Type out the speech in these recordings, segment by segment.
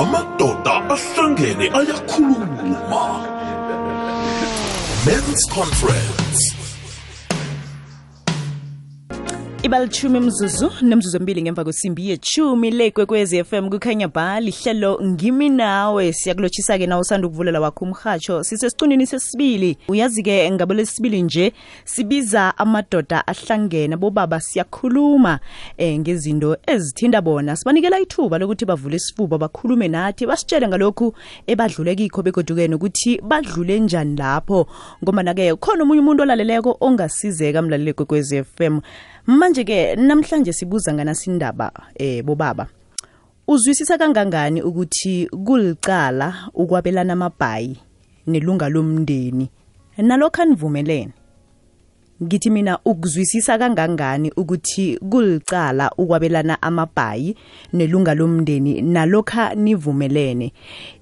amadoda ahlangene ayakhuluma. Men's conference ibalithumi mzuzu nemzuzu emibili ngemva kwesimbi yechumi le kwekwezi FM kukhanya ba lihlelo ngimi nawe siyakulotshisa-ke nawe usanda ukuvulela wakho umhatsho sisesicunini sesibili. Uyazi-ke ngabo lesibili nje sibiza amadoda ahlangene. Bobaba siyakhuluma eh ngezinto ezithinta bona. Sibanikela ithuba lokuthi bavule isifuba bakhulume nathi basitshele ngalokhu ebadlule kikho begodukene ukuthi badlule njani lapho. Ngombana-ke khona omunye umuntu olaleleko ongasizeka mlaleli kwekwezi FM manje ke namhlanje sibuza nganasindaba eh bobaba. Uzwisisa kangangani ukuthi kulicala ukwabelana amabhayi nelunga lomndeni? Nalokho anivumelene. Ngithi mina ukuzwisisa kangangani ukuthi kulicala ukwabelana amabhayi nelunga lomndeni nalokho nivumelene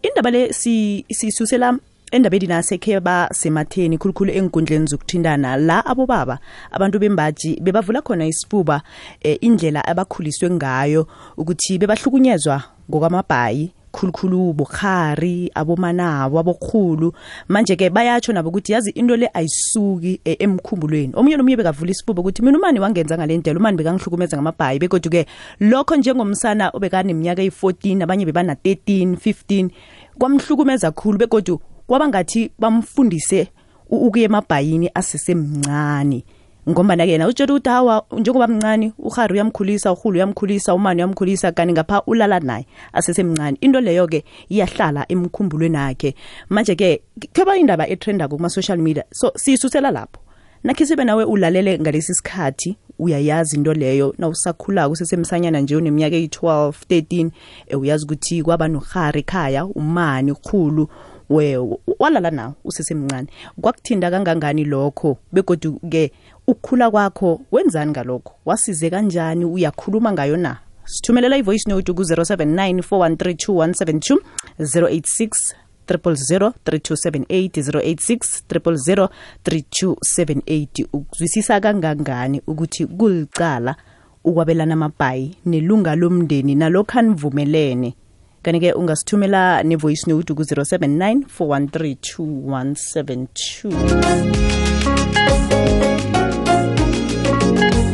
indaba le sisusela si endabeni nasekhe basematheni khulukhulu enkundleni zokuthintana. La abobaba abantu bembaji bebavula khona isifuba eh, indlela abakhuliswe ngayo ukuthi bebahlukunyezwa ngokwamabhayi khulukhulu bukhari abomanabo abokhulu. Manje-ke bayatsho nabo ukuthi yazi into le ayisuki e, emkhumbulweni. Omunye nomunye bekavula isifuba ukuthi mina umani wangenza ngale ndlela umani bekangihlukumeza ngamabhayi. Begodwa-ke lokho njengomsana obekaneminyaka eyi-14 abanye bebana-13 15 kwamhlukumeza khulu begodu kwaba ngathi bamfundise ukuya emabhayini asesemncane. Ngombana yena utshela ukuthi hawa njengoba mncane uhari uyamkhulisa uhulu uyamkhulisa umani uyamkhulisa kani ngapha ulala naye asesemncane. Into leyo ke iyahlala emkhumbulweni akhe. Manje ke kheba indaba etrendako kuma social media. So siyisusela lapho. Nakhe sibe nawe ulalele ngalesi sikhathi uyayazi into leyo. Nawusakhulako usesemsanyana nje uneminyaka eyi-12 13 uyazi ukuthi kwaba nohari ekhaya umani khulu we walala nawo usesemncane. Kwakuthinda kangangani lokho? Begodu ke ukukhula kwakho wenzani ngalokho? Wasize kanjani? Uyakhuluma ngayo na? Sithumelela ivoice note ku-079 4132172 086 000 3278 086 3278 ukuzwisisa kangangani ukuthi kulicala ukwabelana amabhayi nelunga lomndeni nalokho anivumelene kanti-ke ungasithumela ne-voice note ku-079 4132172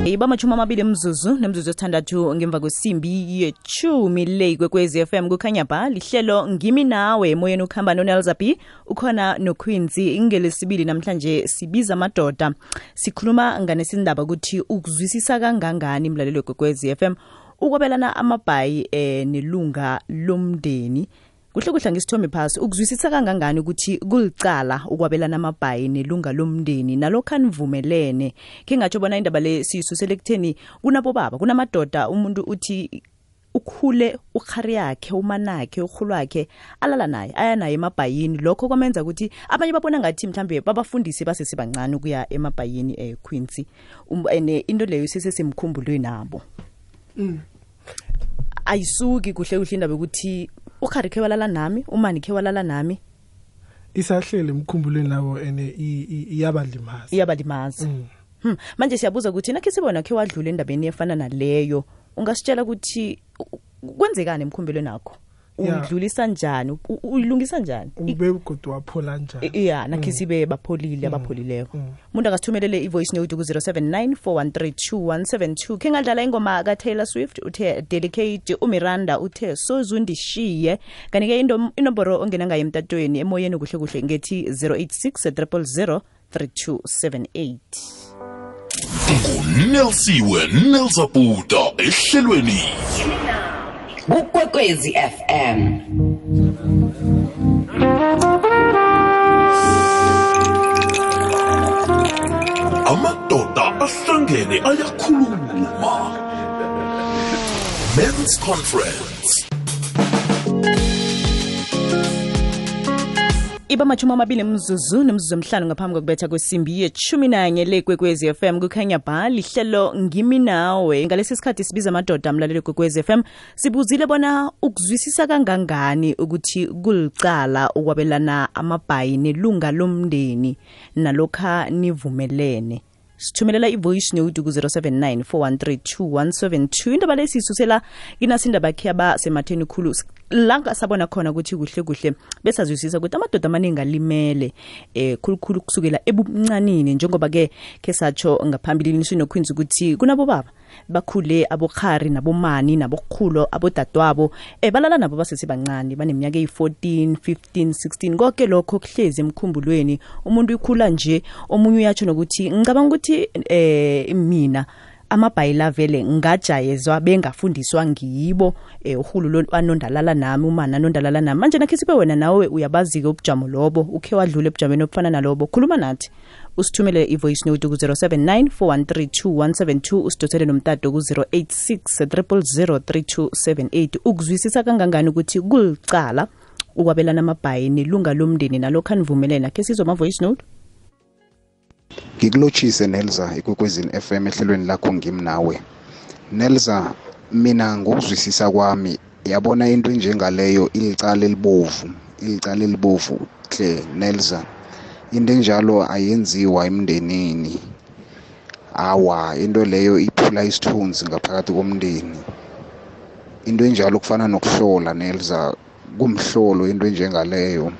ibamachumi amabili mzuzu nemzuzu esithandathu ngemva kwesimbi yechumi le kwekwez FM kukhanya ba lihlelo ngimi nawe emoyeni ukuhamba nonelzabi ukhona noquinzi ingelesibili namhlanje sibiza amadoda. Sikhuluma nganesindaba ukuthi ukuzwisisa kangangani mlalelo f FM ukwabelana amabhayi eh nelunga lomndeni. Kuhle kuhle ngisithombe phasi ukuzwisisa kangangani ukuthi kulicala ukwabelana amabhayi nelunga lomndeni? Nalokho anivumelene ke ngatsho bona indaba le siyisusele kutheni kunabobaba kunamadoda umuntu uthi ukhule ukhari yakhe umanakhe urhulwakhe alala naye aya naye emabhayini. Lokho kwamenza ukuthi abanye babona ngathi mhlambe babafundise basesebancane ukuya emabhayini eh Quincy. Um, ene into leyo sesesemkhumbulweni nabo. Mm. Ayisuki kuhle kuhle indaba ukuthi ukhari khe walala nami umani khe walala nami isahlele emkhumbulweni nabo ene iyabalimaza iyabalimaza hmm. manje siyabuza ukuthi nakhe sibona khe wadlula endabeni efana naleyo ungasitshela ukuthi kwenzekani emkhumbulweni nakho. Uyidlulisa njani? Uyilungisa njani? Ube ugodi waphola njani? I- ya nakhe sibe bapholile abapholileko. Mm. umuntu akasithumelele i-voice note ku-079 4132172 khe ngadlala ingoma kataylor swift uthe delicate umiranda uthe sozundishiye kanti-ke inomboro ongena ngayo emtatweni emoyeni kuhle kuhle ngethi 086 000 3278 ngunelsiwe nelzabuda ehlelweni kukwekwezi fm amadoda ahlangene ayakhuluma. Men's conference. Iba machumi amabili mzuzu nemzuzu emhlanu ngaphambi kokubetha kwesimbi yechumi nanye le kwekwezi fm kukhanya ba lihlelo ngimi nawe. Ngalesi sikhathi sibiza amadoda mlaleli kwekwezi fm sibuzile bona ukuzwisisa kangangani ukuthi kulicala ukwabelana amabhayi nelunga lomndeni nalokha nivumelene? Sithumelela i-voice note ku-079 413 indaba lesisusela kinasindaba khe abasematheni khulu. La sabona khona ukuthi kuhle kuhle besazwisisa ukuthi amadoda amaningi alimele eh khulukhulu kusukela ebumncanini. Njengoba-ke khe satsho ngaphambilini sinokhwinzi ukuthi kunabo baba bakhule abokhari nabomani nabokhulo abodadwabo eh balala nabo basesebancane baneminyaka eyi-14 15 16 konke lokho kuhlezi emkhumbulweni. Umuntu ikhula nje omunye uyatsho nokuthi ngicabanga ukuthi eh mina amabhayila vele ngajayezwa bengafundiswa ngibo eh uhulu anondalala nami umana anondalala nami. Manje nakhe sibe wena nawe uyabazi-ke ubujamo lobo ukhe wadlula ebujameni obufana nalobo. Khuluma nathi. Usithumele i-voice note ku-079 413 usidosele nomtato ku-086 3003278 ukuzwisisa kangangani ukuthi kulicala ukwabelana amabhayi nelunga lomndeni nalokhu anivumelena khe sizwa ama-voice note. Ngikulotshise nelza ikwekwezini FM ehlelweni lakho ngimnawe. Nelza mina ngokuzwisisa kwami yabona into enjengaleyo ilicala elibovu ilicala elibovu hle nelza. Into enjalo ayenziwa emndenini. Awa into leyo iphula isithunzi ngaphakathi komndeni. Into enjalo kufana nokuhlola nelza kumhlolo into enjengaleyo.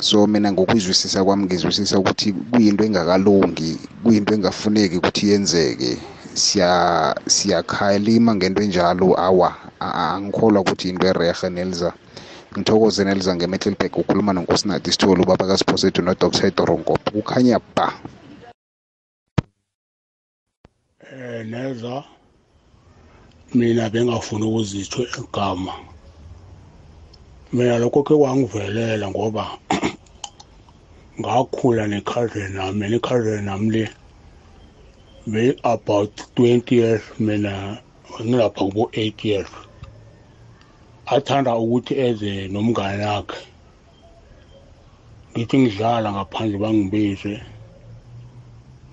So mina ngokuzwisisa kwami ngizwisisa ukuthi kuyinto engakalungi kuyinto engafuneki ukuthi yenzeke. Siya siyakhalima ngento enjalo. Awa angikholwa ukuthi into erehe nelza. Ngithokoze nelza ngemetlelbek ukhuluma nonkosinathi isithole ubaba kasiphosethu nodr doronkopo kukhanya ba. Eh neza mina bengafuni ukuzitho igama. Mina lokho ke kwangivelela ngoba ngakhula ne-cousin nami ne-cousin nami le be about 20 years mina ngilapha kubo 8 years. Athanda ukuthi eze nomngane wakhe. Ngithi ngidlala ngaphandle bangibize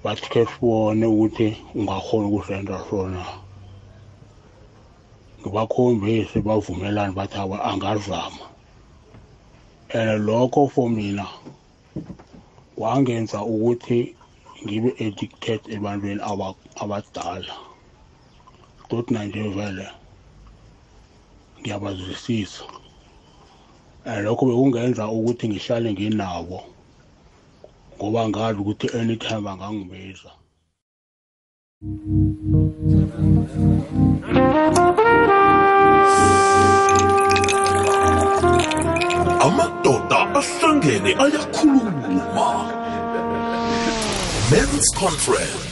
bathi ke sibone ukuthi ungakhona ukusenza sona. Ngibakhombise bavumelane bathi awa angazama. And lokho for mina kwangenza ukuthi ngibe addicted ebantwini abadala. Tot nanje vele ngiyabazwisisa and lokho bekungenza ukuthi ngihlale nginabo ngoba ngazi ukuthi anytime bangangibiza amadoda ahlangene ayakhuluma. Men's conference.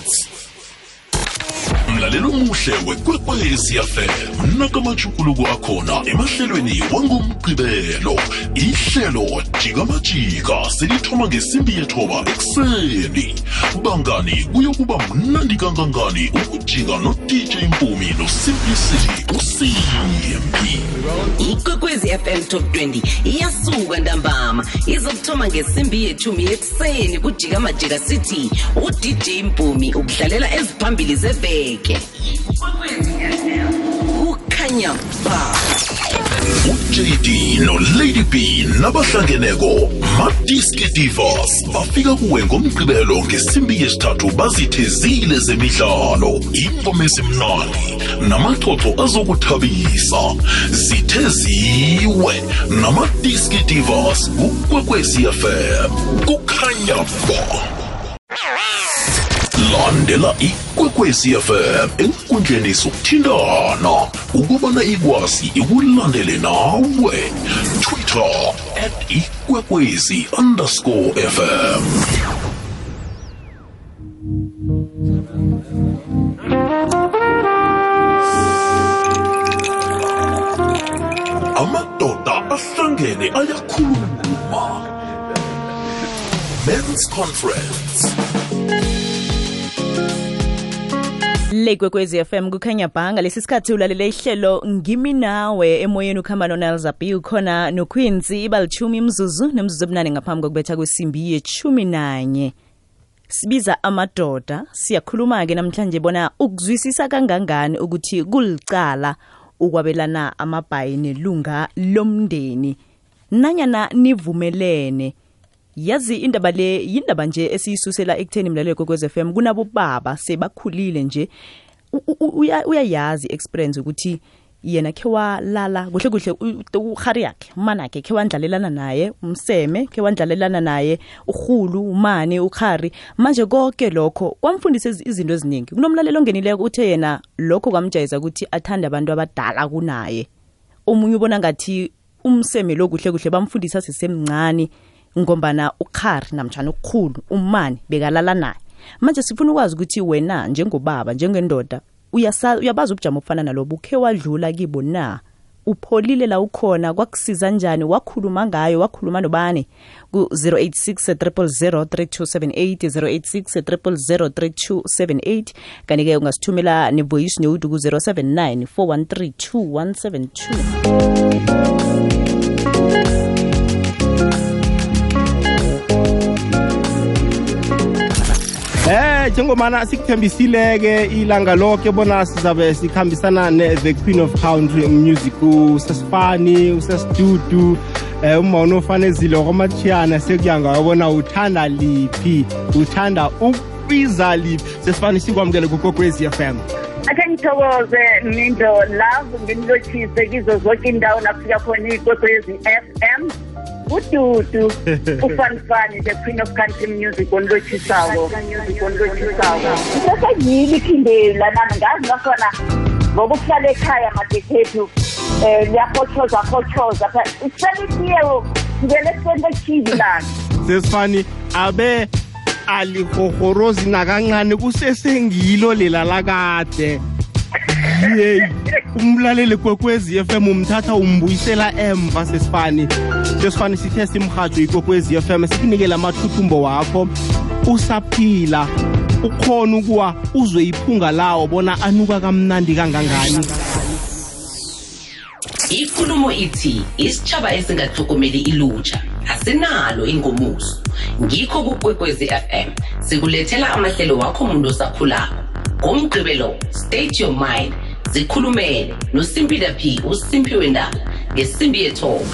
Mlalelo omuhle wekwekwezi fm nakamajukuluko akhona emahlelweni wangomgqibelo. Ihlelo jikamajika selithoma ngesimbi yethoba ekuseni. Bangani kuyokuba mnandi kangangani ukujika no-dj mpumi nosimplicity usimpi. Ikwekwezi fm top 20 iyasuka ntambama. Izokuthoma ngesimbi yethumi ekuseni kujika majika city udj mpumi ukudlalela eziphambili zeveke. Kukhanya ba. Ujd nolady b nabahlangeneko madiski divas bafika kuwe ngomgqibelo ngesimbi yesithathu bazithezile zemidlalo. Ingoma ezimnandi namaxoxo azokuthabisa. Zitheziwe namadiski divas kukwekwezi fm kukhanya ba. Landela ikwekwezi fm enkundleni sokuthintana ukubana ikwazi ikulandele nawe. Twitter at ikwekwezi underscore fm amadoda ahlangene ayakhuluma. Men's conference le kwekwezi fm kukhanya bhanga. Lesi sikhathi ulalele ihlelo ngimi nawe. Emoyeni ukhamba nonelza b ukhona noquincy ibalitshumi imzuzu nemzuzu ebunane ngaphambi kokubetha kwesimbi yechumi nanye. Sibiza amadoda siyakhuluma-ke namhlanje bona ukuzwisisa kangangani ukuthi kulicala ukwabelana amabhayi nelunga lomndeni. Nanyana nivumelene yazi indaba le yindaba nje esiyisusela ekutheni mlalelo kokwez FM kunabo baba sebakhulile nje. Uyayazi uya- experience ukuthi yena khe walala kuhle kuhle uhari yakhe umanakhe khe wandlalelana naye umseme khe wandlalelana naye urhulu umane ukhari manje konke lokho kwamfundisa izinto eziningi. Kunomlalelo ongenileko uthe yena lokho kwamjayeza ukuthi athande abantu abadala kunaye. Omunye ubona ngathi umseme lo kuhle kuhle bamfundisa sisemncane ngombana ukhari namtshana ukukhulu umani bekalala naye. Manje sifuna ukwazi ukuthi wena njengobaba njengendoda uyabazi ubujamo obufana nalobo ukhe wadlula kibo na? Upholile la ukhona kwakusiza njani? Wakhuluma ngayo wakhuluma nobani? Ku-086 000 3278 086 000 3278 kanti-ke ungasithumela ne-voice note ku-079 413 2172 njengomana sikuthembisile-ke ilanga lonke bona sizabe sikhambisana ne-the queen of country music. Usesifani usesidudu um uma ofanezile kwamatshiyana sekuyanga wabona uthanda liphi uthanda ukwiza liphi? Sesifani sikwamukele kukokwezi f m. Akhe ngithokoze mindo love ngimlotshise kizo zonke indawo nafika khona ikwekwezi FM ududu ufanifani the queen of country music onlotshisako onlotshisako sesengiyile iphindela nami ngazi nakhona ngoba ukuhlala ekhaya madekhethu um liyahotshoza hotshoza selitiye ngivele ekuseni lekhizi lami sesifani abe alihohorozi nakancane kusesengilo lela lakade. Yeyi umlaleli kwekwezi f m umthatha umbuyisela emva sesifani. Sesifani sithe simhajo ikwekwezi f m sikunikele amathuthumbo wakho. Usaphila ukhona ukuwa uzwe iphunga lawo bona anuka kamnandi kangangani. Ikulumo ithi isitshaba esingathlokomeli ilutsha asinalo ingomuso. Ngikho kukwekwezi fm sikulethela amahlelo wakho muntu osakhulako. Ngomgqibelo state your mind. Zikhulumele nosimpila p usimpiwe ndaba ngesimbi yethoba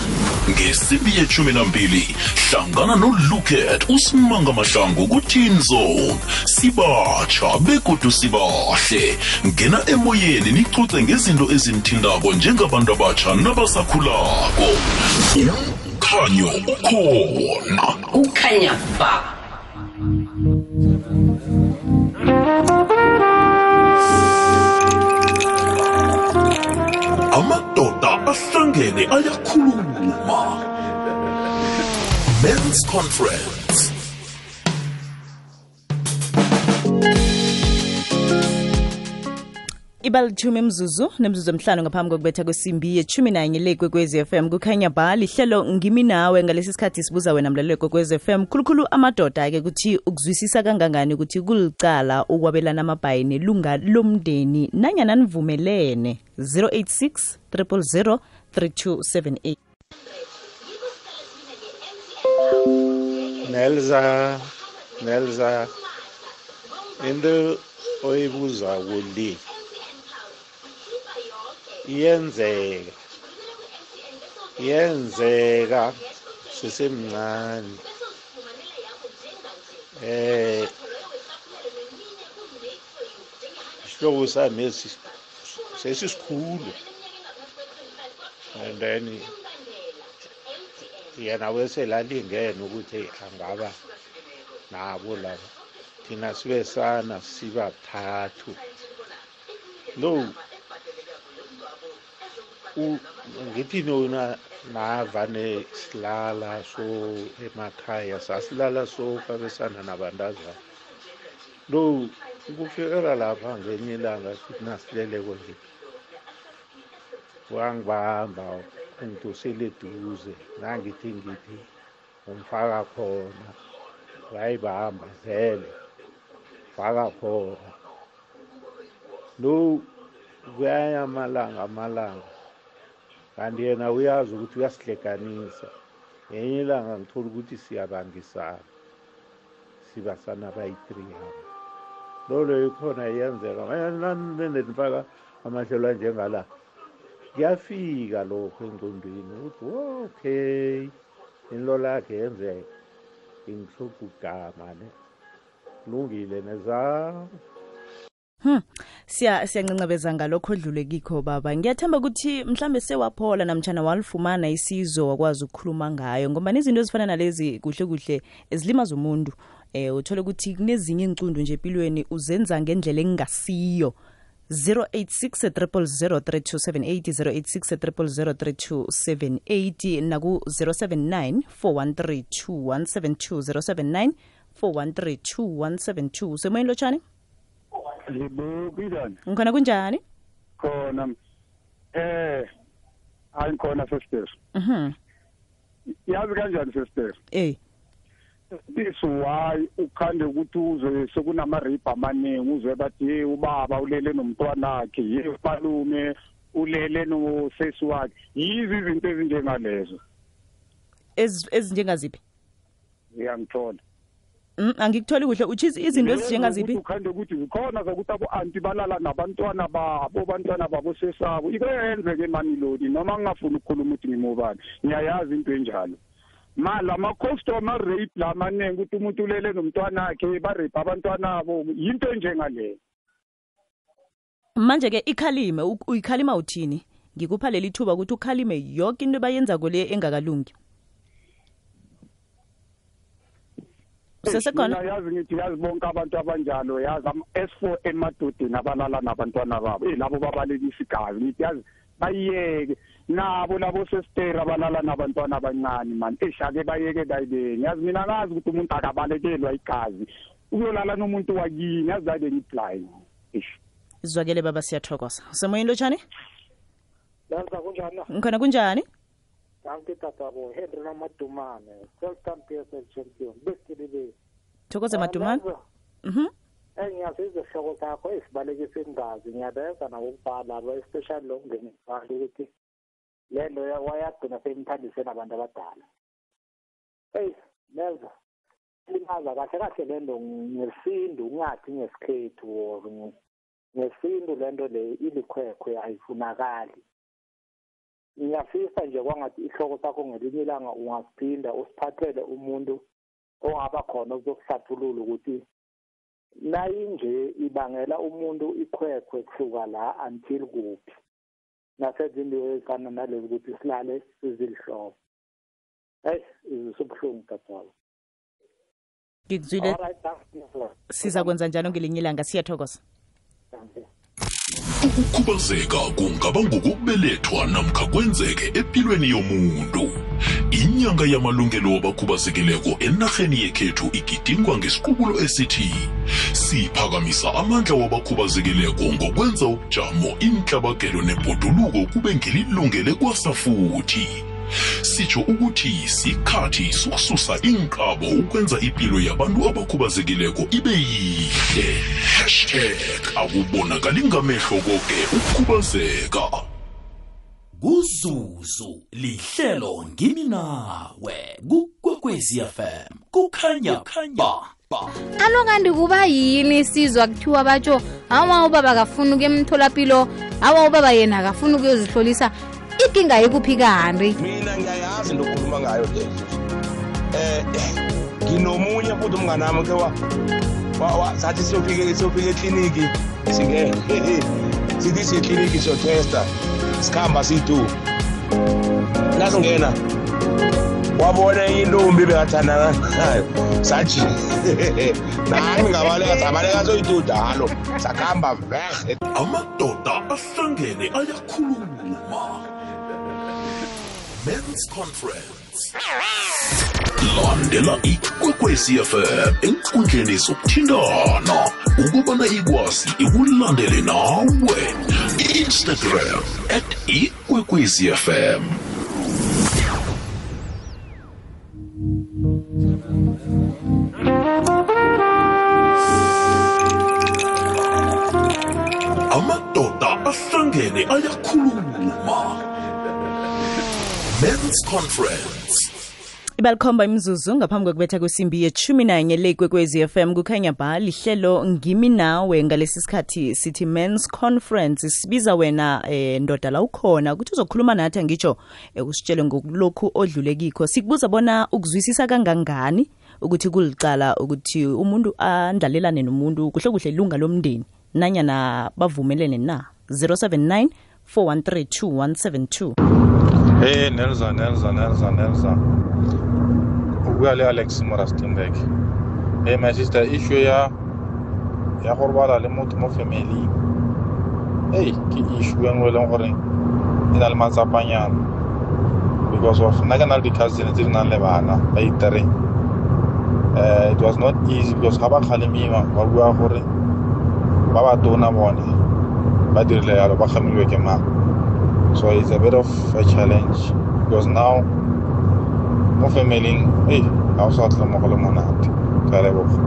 ngesimbi yeshumi nambili hlangana noluket usimanga mahlangu ku-teen zone. Sibatsha begodu sibahle. Ngena emoyeni nicuce ngezinto ezinithindako njengabantu abatsha nabasakhulako. Umkhanyo ukhona. Kukhanya ba. Ahlangene ayakhuluma. Men's conference. Ibalithumi mzuzu nemzuzu emhlanu ngaphambi kokubetha kwesimbi ye nanye le kwekwezi FM kukhanya ba lihlelo ngimi nawe. Ngalesi sikhathi sibuza wena mlalelo kwekwezi FM khulukhulu amadoda-ke kuthi ukuzwisisa kangangani ukuthi kulicala ukwabelana amabhayi nelunga lomndeni nanyana nivumelene? 086 000 3278 Nelza Nelza into oyibuza kuli iyenzeka iyenzeka sisemncane. Eh isihloko sami esi sesisikhulu and then yena weselalingene ukuthi angaba nabo laba thina sibe sana sibathathu u- ngithi nona navane silala so emakhaya sasilala so kabesana nabantazana. No ukufikela lapha ngenye ilanga sithi nasileleko nje wangibamba ungidosele eduze. Nangithi ngithi umfaka khona. Wayibamba vele faka khona. No kuyaya amalanga. Amalanga kanti yena uyazi ukuthi uyasihlekanisa. Ngenye ilanga ngithola ukuthi siyabangisana. Sibasana bayi-three yabo lolo ikhona iyenzeka. Nanifaka amahlelo anjengala? Kuyafika lokho engqondweni ukuthi okay into lakhe yenzeka ingihlupha ukugama ne kulungile nezam Hmm. Siya ngalokho odlule kikho baba. Ngiyathemba ukuthi mhlambe sewaphola namtshana walifumana isizo wakwazi ukukhuluma ngayo ngoba nezinto ezifana nalezi kuhle kuhle ezilimaza umuntu. Eh uthole ukuthi kunezinye iy'ncundo nje empilweni uzenza ngendlela engasiyo. 086 086 naku-079 4132172 4132172 semoyeni lotshani? Libukilani ngikhona kunjani? Khona eh hayi ngikhona sesiteri mhm. Yazi kanjani sesiteri eh this why ukhande ukuthi uzwe sekunama rape amaningi uzwe bathi hey ubaba ulele nomntwana wakhe hey umalume ulele nosesi wakhe. Yizi izinto ezinjengalezo? Ez- ezinjengaziphi? Ngiyangithola. Mm, angikutholi kuhle. Uchizi izinto Lezo ezinjengaziphi? ukuthi ukhande ukuthi zikhona zokuthi abo-anti balala nabantwana babo bantwana babo sesabo ikwenze-ke manilodi noma ngingafuni ukukhuluma ukuthi ngimobani? Ngiyayazi into enjalo. Ma lama-customer rape la maningi ukuthi umuntu ulele nomntwana wakhe barape abantwana abo. Yinto enjengaleyo manje ke ikhalime uyikhalima uthini? Ngikupha leli thuba ukuthi ukhalime yonke into bayenza kole engakalungi. Usesekhona? Yazi ngithi yazi bonke abantu abanjalo yazi ama-s four emadodeni abalala nabantwana babo eh labo babalekisa igazi. Ngithi yazi bayiyeke. Nabo labo sesitera abalala nabantwana abancane mani eshake bayeke kayibeni yazi mina angazi ukuthi umuntu akabalekelwa igazi. Uyolala nomuntu wakini? Yazi kade ngiblind ish baba siyathokoza. Usemoyeni lotshani? Lenza kunjani na? ngikhona kunjani? Nanti tatabo Henry Namadumane, 12 PSL champion. Besibili. thokoze madumane. mhm. Engiyazi izihloko zakho esibalekisa ingazi ngiyabeza nakubhala especially lo ukuthi le nto ya- wayagcina seyimthandise nabantu abadala. Hey, Nelza. Limaza kahle kahle le nto ngesintu ungathi ngesikhethu or nge- ngesintu le nto le ilikhwekhwe ayifunakali. ngiyafisa nje kwangathi ihloko sakho ngelinye ilanga ungasiphinda usiphathele umuntu ongaba khona ukuzokuhlathulula ukuthi nayinje ibangela umuntu ikhwekhwe kusuka la until kuphi nasenze into efana nalezi ukuthi silale sizilihlobo eyi zisebuhlungu tatwabo ngikuzwile sizakwenza njalo ngelinye ilanga. Siyathokoza. Ukukhubazeka kungaba ngokokubelethwa namkha kwenzeke empilweni yomuntu. Inyanga yamalungelo wabakhubazekileko enarheni yekhethu igidingwa ngesiqubulo esithi siphakamisa amandla wabakhubazekileko ngokwenza ubujamo inhlabagelo nebhoduluko kube ngelilungele kwasafuthi sitsho ukuthi sikhathi sokususa inkabo ukwenza impilo yabantu abakhubazekileko ibe yihle hashtag akubonakali ngamehlo koke ukukhubazeka. Kuzuzu lihlelo ngimi nawe. Kukwekwezi fm kukhanya ba alo kanti kuba yini sizwa kuthiwa batsho awa ubaba akafuni ukuya emtholapilo awa ubaba yena akafuni ukuyozihlolisa ikinga yikuphi kanti mina ngiyayazi into okhuluma ngayo le eh nginomunye futhi umngane wami ke wa wa- wa- sathi siyofika siyofika ekliniki singene sithi siye ekliniki siyotesta sikhamba siyi-two. Nasingena wabona enye intombi bengathandana nayo sathi nani ngabaleka sabaleka soyi-two dalo sakuhamba verhe amadoda ahlangene ayakhuluma. Men's conference. Landela ikwekwezi fm enkundleni zokuthintana ukubana ikwazi ikulandele nawe. Instagram at ikwekwezi fm amadoda ahlangene ayakhuluma men's conference. Ibalikhomba imzuzu ngaphambi kokubetha kwesimbi yeshumi nanye le kwekwezi fm kukhanya ba lihlelo ngimi nawe ngalesi sikhathi sithi men's conference. Sibiza wena eh, ndoda la ukhona ukuthi uzokhuluma nathi angitsho eh, usitshele ngokulokhu odlule kikho. Sikubuza bona ukuzwisisa kangangani ukuthi kulicala ukuthi umuntu andlalelane nomuntu kuhle kuhle ilunga lomndeni nanyana bavumelene na? 079 413 2172 Hey Nelza, Nelza, Nelza, Nelza. Ugali Alex Morastinbek. Hey my sister, issue ya ya korbala le motu mo family. Hey, ki issue ngo le ngore. Ina le matsa panya. Because of naganal because ne tirna le bana, ay tare. Eh, it was not easy because haba khalimi ma ba bua gore ba ba tona bone ba dirile yalo ba khamilwe ke mang so it's a bit of a challenge because now mo familing ei ga o sa tle mo go le monate. Ka leboga.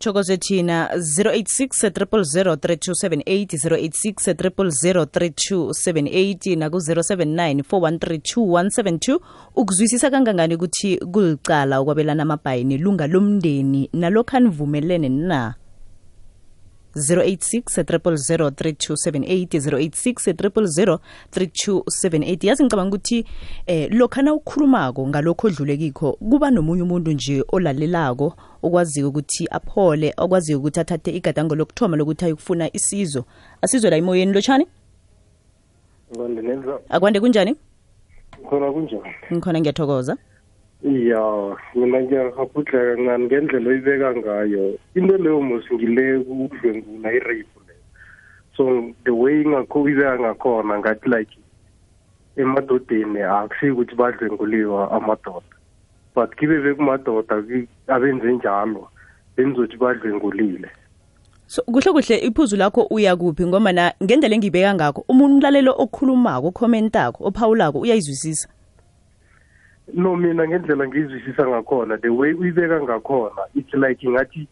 Thokoze thina 086 000 3278 086 000 3278 naku-079 4132172 ukuzwisisa kangangani ukuthi kulicala ukwabelana amabhayi nelunga lomndeni nalokhu anivumelene na? 086 yazi ngicabanga ukuthi eh lokhana ukhulumako ngalokho odlulekikho kuba nomunye umuntu nje olalelako okwaziyo ukuthi aphole okwaziyo ukuthi athathe igadango lokuthoma lokuthi ayokufuna isizo. Asizwe la imoyeni lotshani? Akwande kunjani? Khona kunjani? Ngikhona ngiyathokoza ya mina ngiyakghabhudleka kancane ngendlela oyibeka ngayo. Into leyo mos ngile kudlwengula irape leyo so the way ngakho ibeka ngakhona ngathi like emadodeni akusiyo ukuthi badlwenguliwa amadoda. But kibe bekumadoda abenze njalo benzothi badlwengulile so kuhle kuhle iphuzu lakho uya kuphi? Ngoba na ngendlela engibeka ngakho umuntu umlalelo okhulumako okhomentako ophawulako uyayizwisisa. No mina ngendlela ngiyizwisisa ngakhona the way uyibeka ngakhona it's like ngathi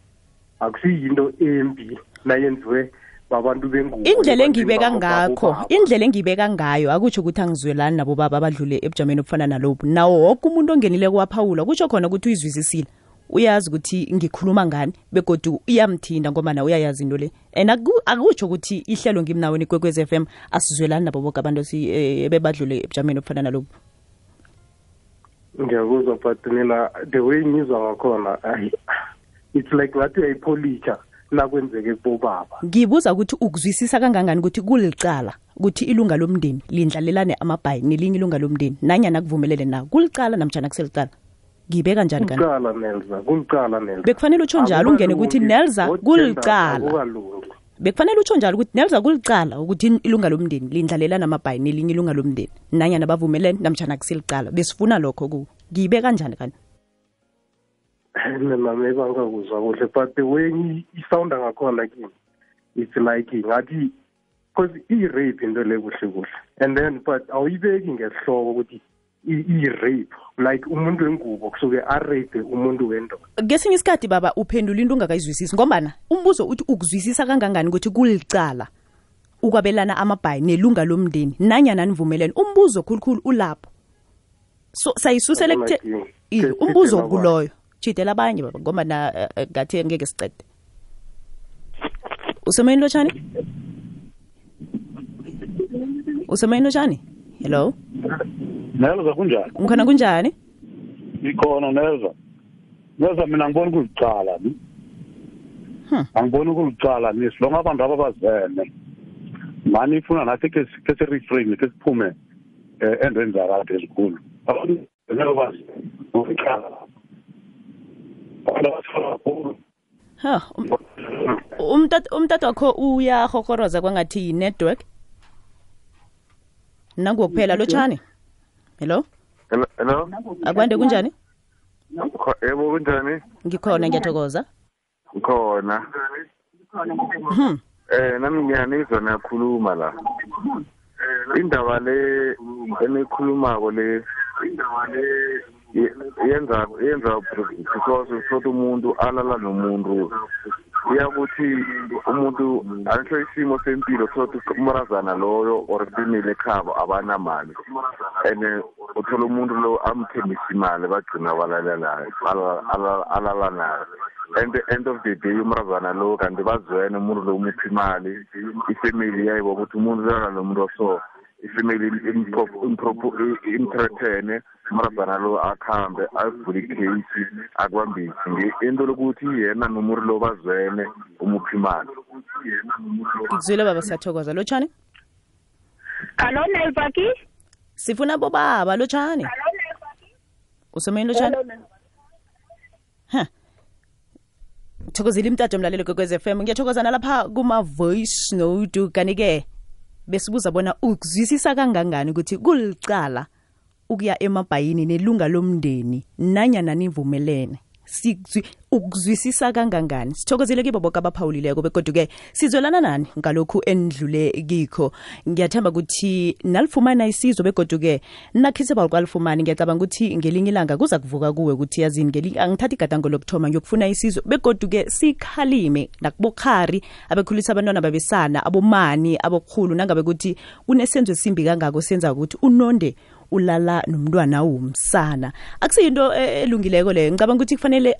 akusiyinto embi nayenziwe babantu bengubo. Indlela engibeka ngakho indlela engibeka ngayo akutsho ukuthi angizwelani nabo baba abadlule ebujameni obufana nalobu nawo woke umuntu ongenile kwaphawula kutsho khona ukuthi uyizwisisile. Uyazi ukuthi ngikhuluma ngani begodu iyamthinda ngoba na uyayazi into le. And akutsho ukuthi ihlelo ngimnaweni kwekwez f m asizwelani nabo boke abantu si- eh, ebebadlule ebujameni obufana nalobu ngiyakuzwa but mina the way ngizwa ngakhona it's like ngathi uyayipholisha nakwenzeke kubobaba. Ngibuza ukuthi ukuzwisisa kangangani ukuthi kulicala ukuthi ilunga lomndeni lindlalelane amabhayi nelinye ilunga lomndeni nanyana kuvumelele na? Kulicala namjana kuselicala? Ngibeka njani kulicala nelza kulicala nelza. Bekufanele utsho njalo ungene ukuthi nelza kulicala bekufanele utsho njalo ukuthi nelza kulicala ukuthi ilunga lomndeni lindlalelana amabhayi nelinye ilunga lomndeni. Nanyana bavumelene namtshana kuselicala besifuna lokho ku ngiyibeka kanjani kanti mina mebangakuzwa kuhle but the way isounda ngakhona kimi it's like ngathi because i-rape into le kuhle kuhle and then but awuyibeki ngesihloko ukuthi i-rape like umuntu wengubo kusuke arape umuntu wendoda. Ngesinye isikhathi baba uphendula into ungakayizwisisi ngombana umbuzo uthi ukuzwisisa kangangani ukuthi kulicala ukwabelana amabhayi nelunga lomndeni nanyana nivumelene? Umbuzo khulukhulu ulapho. So sayisusele kuthe Akunankinga. I- Ke- umbuzo chithela kuloyo chithela abanye baba ngombana eh, eh, ngathi ngeke sicede usemoyeni lotshani usemoyeni lotshani hello? Nelza kunjani? ngikhona kunjani Ngikhona Nelza. Nelza mina ngibona kulicala ni. Hmm. Angiboni kulicala ni silonga abantu ababazene. Mani ifuna nathi ke ke se refrain ke siphume eh endweni zakade ezikhulu. Abantu abathola kakhulu. ha um- umtat umtat wakho uyahorhoroza kwangathi yi-network nanguwokuphela lotshani hello Hello, hello. akwande kunjani Yebo kunjani? ngikhona ngiyathokoza Ngikhona. Hmm. Eh nami ngiyanizwa niyakhuluma la. Indaba le enikhulumako le ye- yenza yenza because sothi umuntu alala nomuntu iyakuthi umuntu anisho isimo sempilo sothi umrazana loyo or female ekhabo abanamali and uthola umuntu lo amthembisa imali bagcina balalelayo ala- ala- alala nayo and the end of the day umrazana lo kanti bazwene umuntu lo umupha imali ifamily yayibo ukuthi umuntu ulala nomuntu oso ifamily imthreathene marabhana lo akhambe ayivule icase akubambise into lokuthi yena nomuri lo bazwene umuphi imali. Ngikuzwile baba siyathokoza. Lotshani? Alo nelbaki? Sifuna bobaba lotshani usomeni lotshani ha thokozile imtato mlalelo kwekwez f m. Ngiyathokoza nalapha kuma-voice note kanti-ke besibuza bona ukuzwisisa kangangani ukuthi kulicala ukuya emabhayini nelunga lomndeni nanyana nivumelene? Ukuzwisisa kangangani? Sithokozile kibo boke abaphawulileko begodwa-ke sizwelana nani ngalokhu endlule kikho? Ngiyathemba ukuthi nalifumana isizo begodwa-ke nakhise balikwalifumani ngiyacabanga ukuthi ngelinye ilanga kuza kuvuka kuwe ukuthi yazini angithathi igadango lokuthoma ngiyokufuna isizo begodwa-ke sikhalime nakubokhari abekhulisa abantwana babesana abomani abokhulu. Nangabe ukuthi kunesenzo esimbi kangako senza ukuthi unonde ulala nomntwana womsana akusiyinto eh, elungileko leyo. Ngicabanga ukuthi kufanele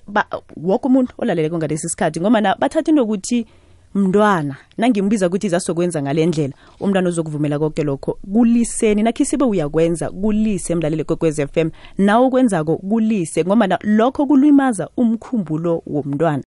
woke umuntu olaleleko ngalesi sikhathi ngomana bathathe into yokuthi mntwana nangimbiza ukuthi zasokwenza ngale ndlela umntwana uzokuvumela konke lokho kuliseni. Nakhisibe uyakwenza kulise emlaleli kwekwez f m. Nawe okwenzako kulise ngomana lokho kulimaza umkhumbulo womntwana